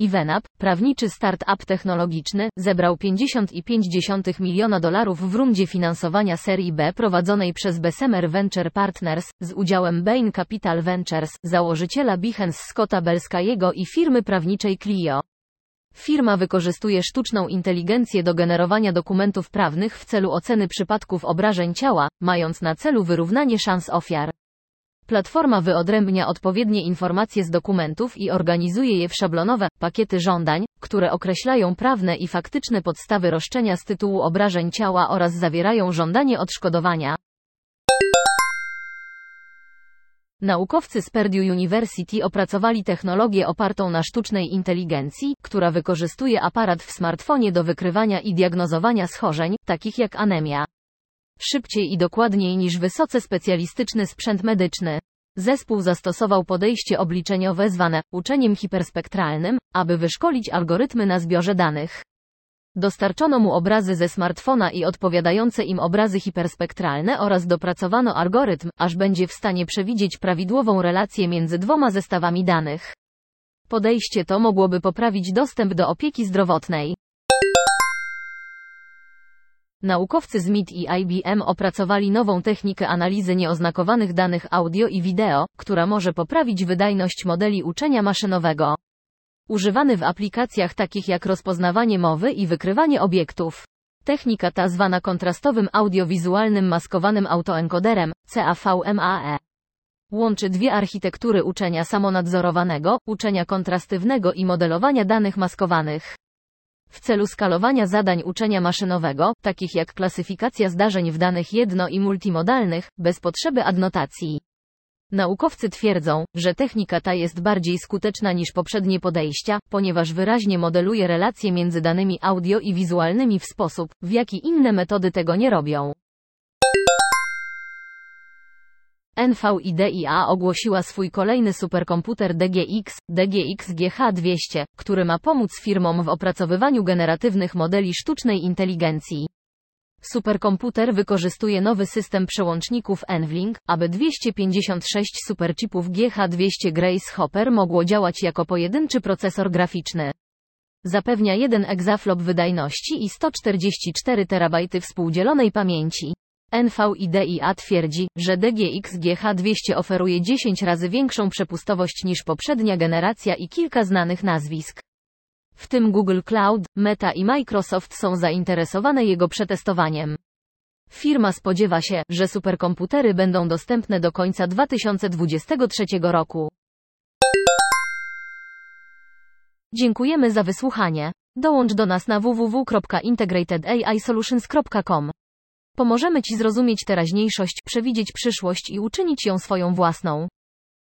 Evenap, prawniczy start-up technologiczny, zebrał 50,5 miliona dolarów w rundzie finansowania serii B prowadzonej przez Bessemer Venture Partners, z udziałem Bain Capital Ventures, założyciela Behance Scotta Belskajego i firmy prawniczej Clio. Firma wykorzystuje sztuczną inteligencję do generowania dokumentów prawnych w celu oceny przypadków obrażeń ciała, mając na celu wyrównanie szans ofiar. Platforma wyodrębnia odpowiednie informacje z dokumentów i organizuje je w szablonowe pakiety żądań, które określają prawne i faktyczne podstawy roszczenia z tytułu obrażeń ciała oraz zawierają żądanie odszkodowania. Naukowcy z Purdue University opracowali technologię opartą na sztucznej inteligencji, która wykorzystuje aparat w smartfonie do wykrywania i diagnozowania schorzeń, takich jak anemia. Szybciej i dokładniej niż wysoce specjalistyczny sprzęt medyczny. Zespół zastosował podejście obliczeniowe zwane uczeniem hiperspektralnym, aby wyszkolić algorytmy na zbiorze danych. Dostarczono mu obrazy ze smartfona i odpowiadające im obrazy hiperspektralne oraz dopracowano algorytm, aż będzie w stanie przewidzieć prawidłową relację między dwoma zestawami danych. Podejście to mogłoby poprawić dostęp do opieki zdrowotnej. Naukowcy z MIT i IBM opracowali nową technikę analizy nieoznakowanych danych audio i wideo, która może poprawić wydajność modeli uczenia maszynowego. Używany w aplikacjach takich jak rozpoznawanie mowy i wykrywanie obiektów. Technika ta zwana kontrastowym audiowizualnym maskowanym autoencoderem, CAVMAE. Łączy dwie architektury uczenia samonadzorowanego, uczenia kontrastywnego i modelowania danych maskowanych. W celu skalowania zadań uczenia maszynowego, takich jak klasyfikacja zdarzeń w danych jedno- i multimodalnych, bez potrzeby adnotacji. Naukowcy twierdzą, że technika ta jest bardziej skuteczna niż poprzednie podejścia, ponieważ wyraźnie modeluje relacje między danymi audio i wizualnymi w sposób, w jaki inne metody tego nie robią. NVIDIA ogłosiła swój kolejny superkomputer DGX, DGX GH200, który ma pomóc firmom w opracowywaniu generatywnych modeli sztucznej inteligencji. Superkomputer wykorzystuje nowy system przełączników NVLink, aby 256 superchipów GH200 Grace Hopper mogło działać jako pojedynczy procesor graficzny. Zapewnia 1 egzaflop wydajności i 144 terabajty współdzielonej pamięci. NVIDIA twierdzi, że DGX GH200 oferuje 10 razy większą przepustowość niż poprzednia generacja i kilka znanych nazwisk. W tym Google Cloud, Meta i Microsoft są zainteresowane jego przetestowaniem. Firma spodziewa się, że superkomputery będą dostępne do końca 2023 roku. Dziękujemy za wysłuchanie. Dołącz do nas na www.integratedAIsolutions.com. Pomożemy Ci zrozumieć teraźniejszość, przewidzieć przyszłość i uczynić ją swoją własną.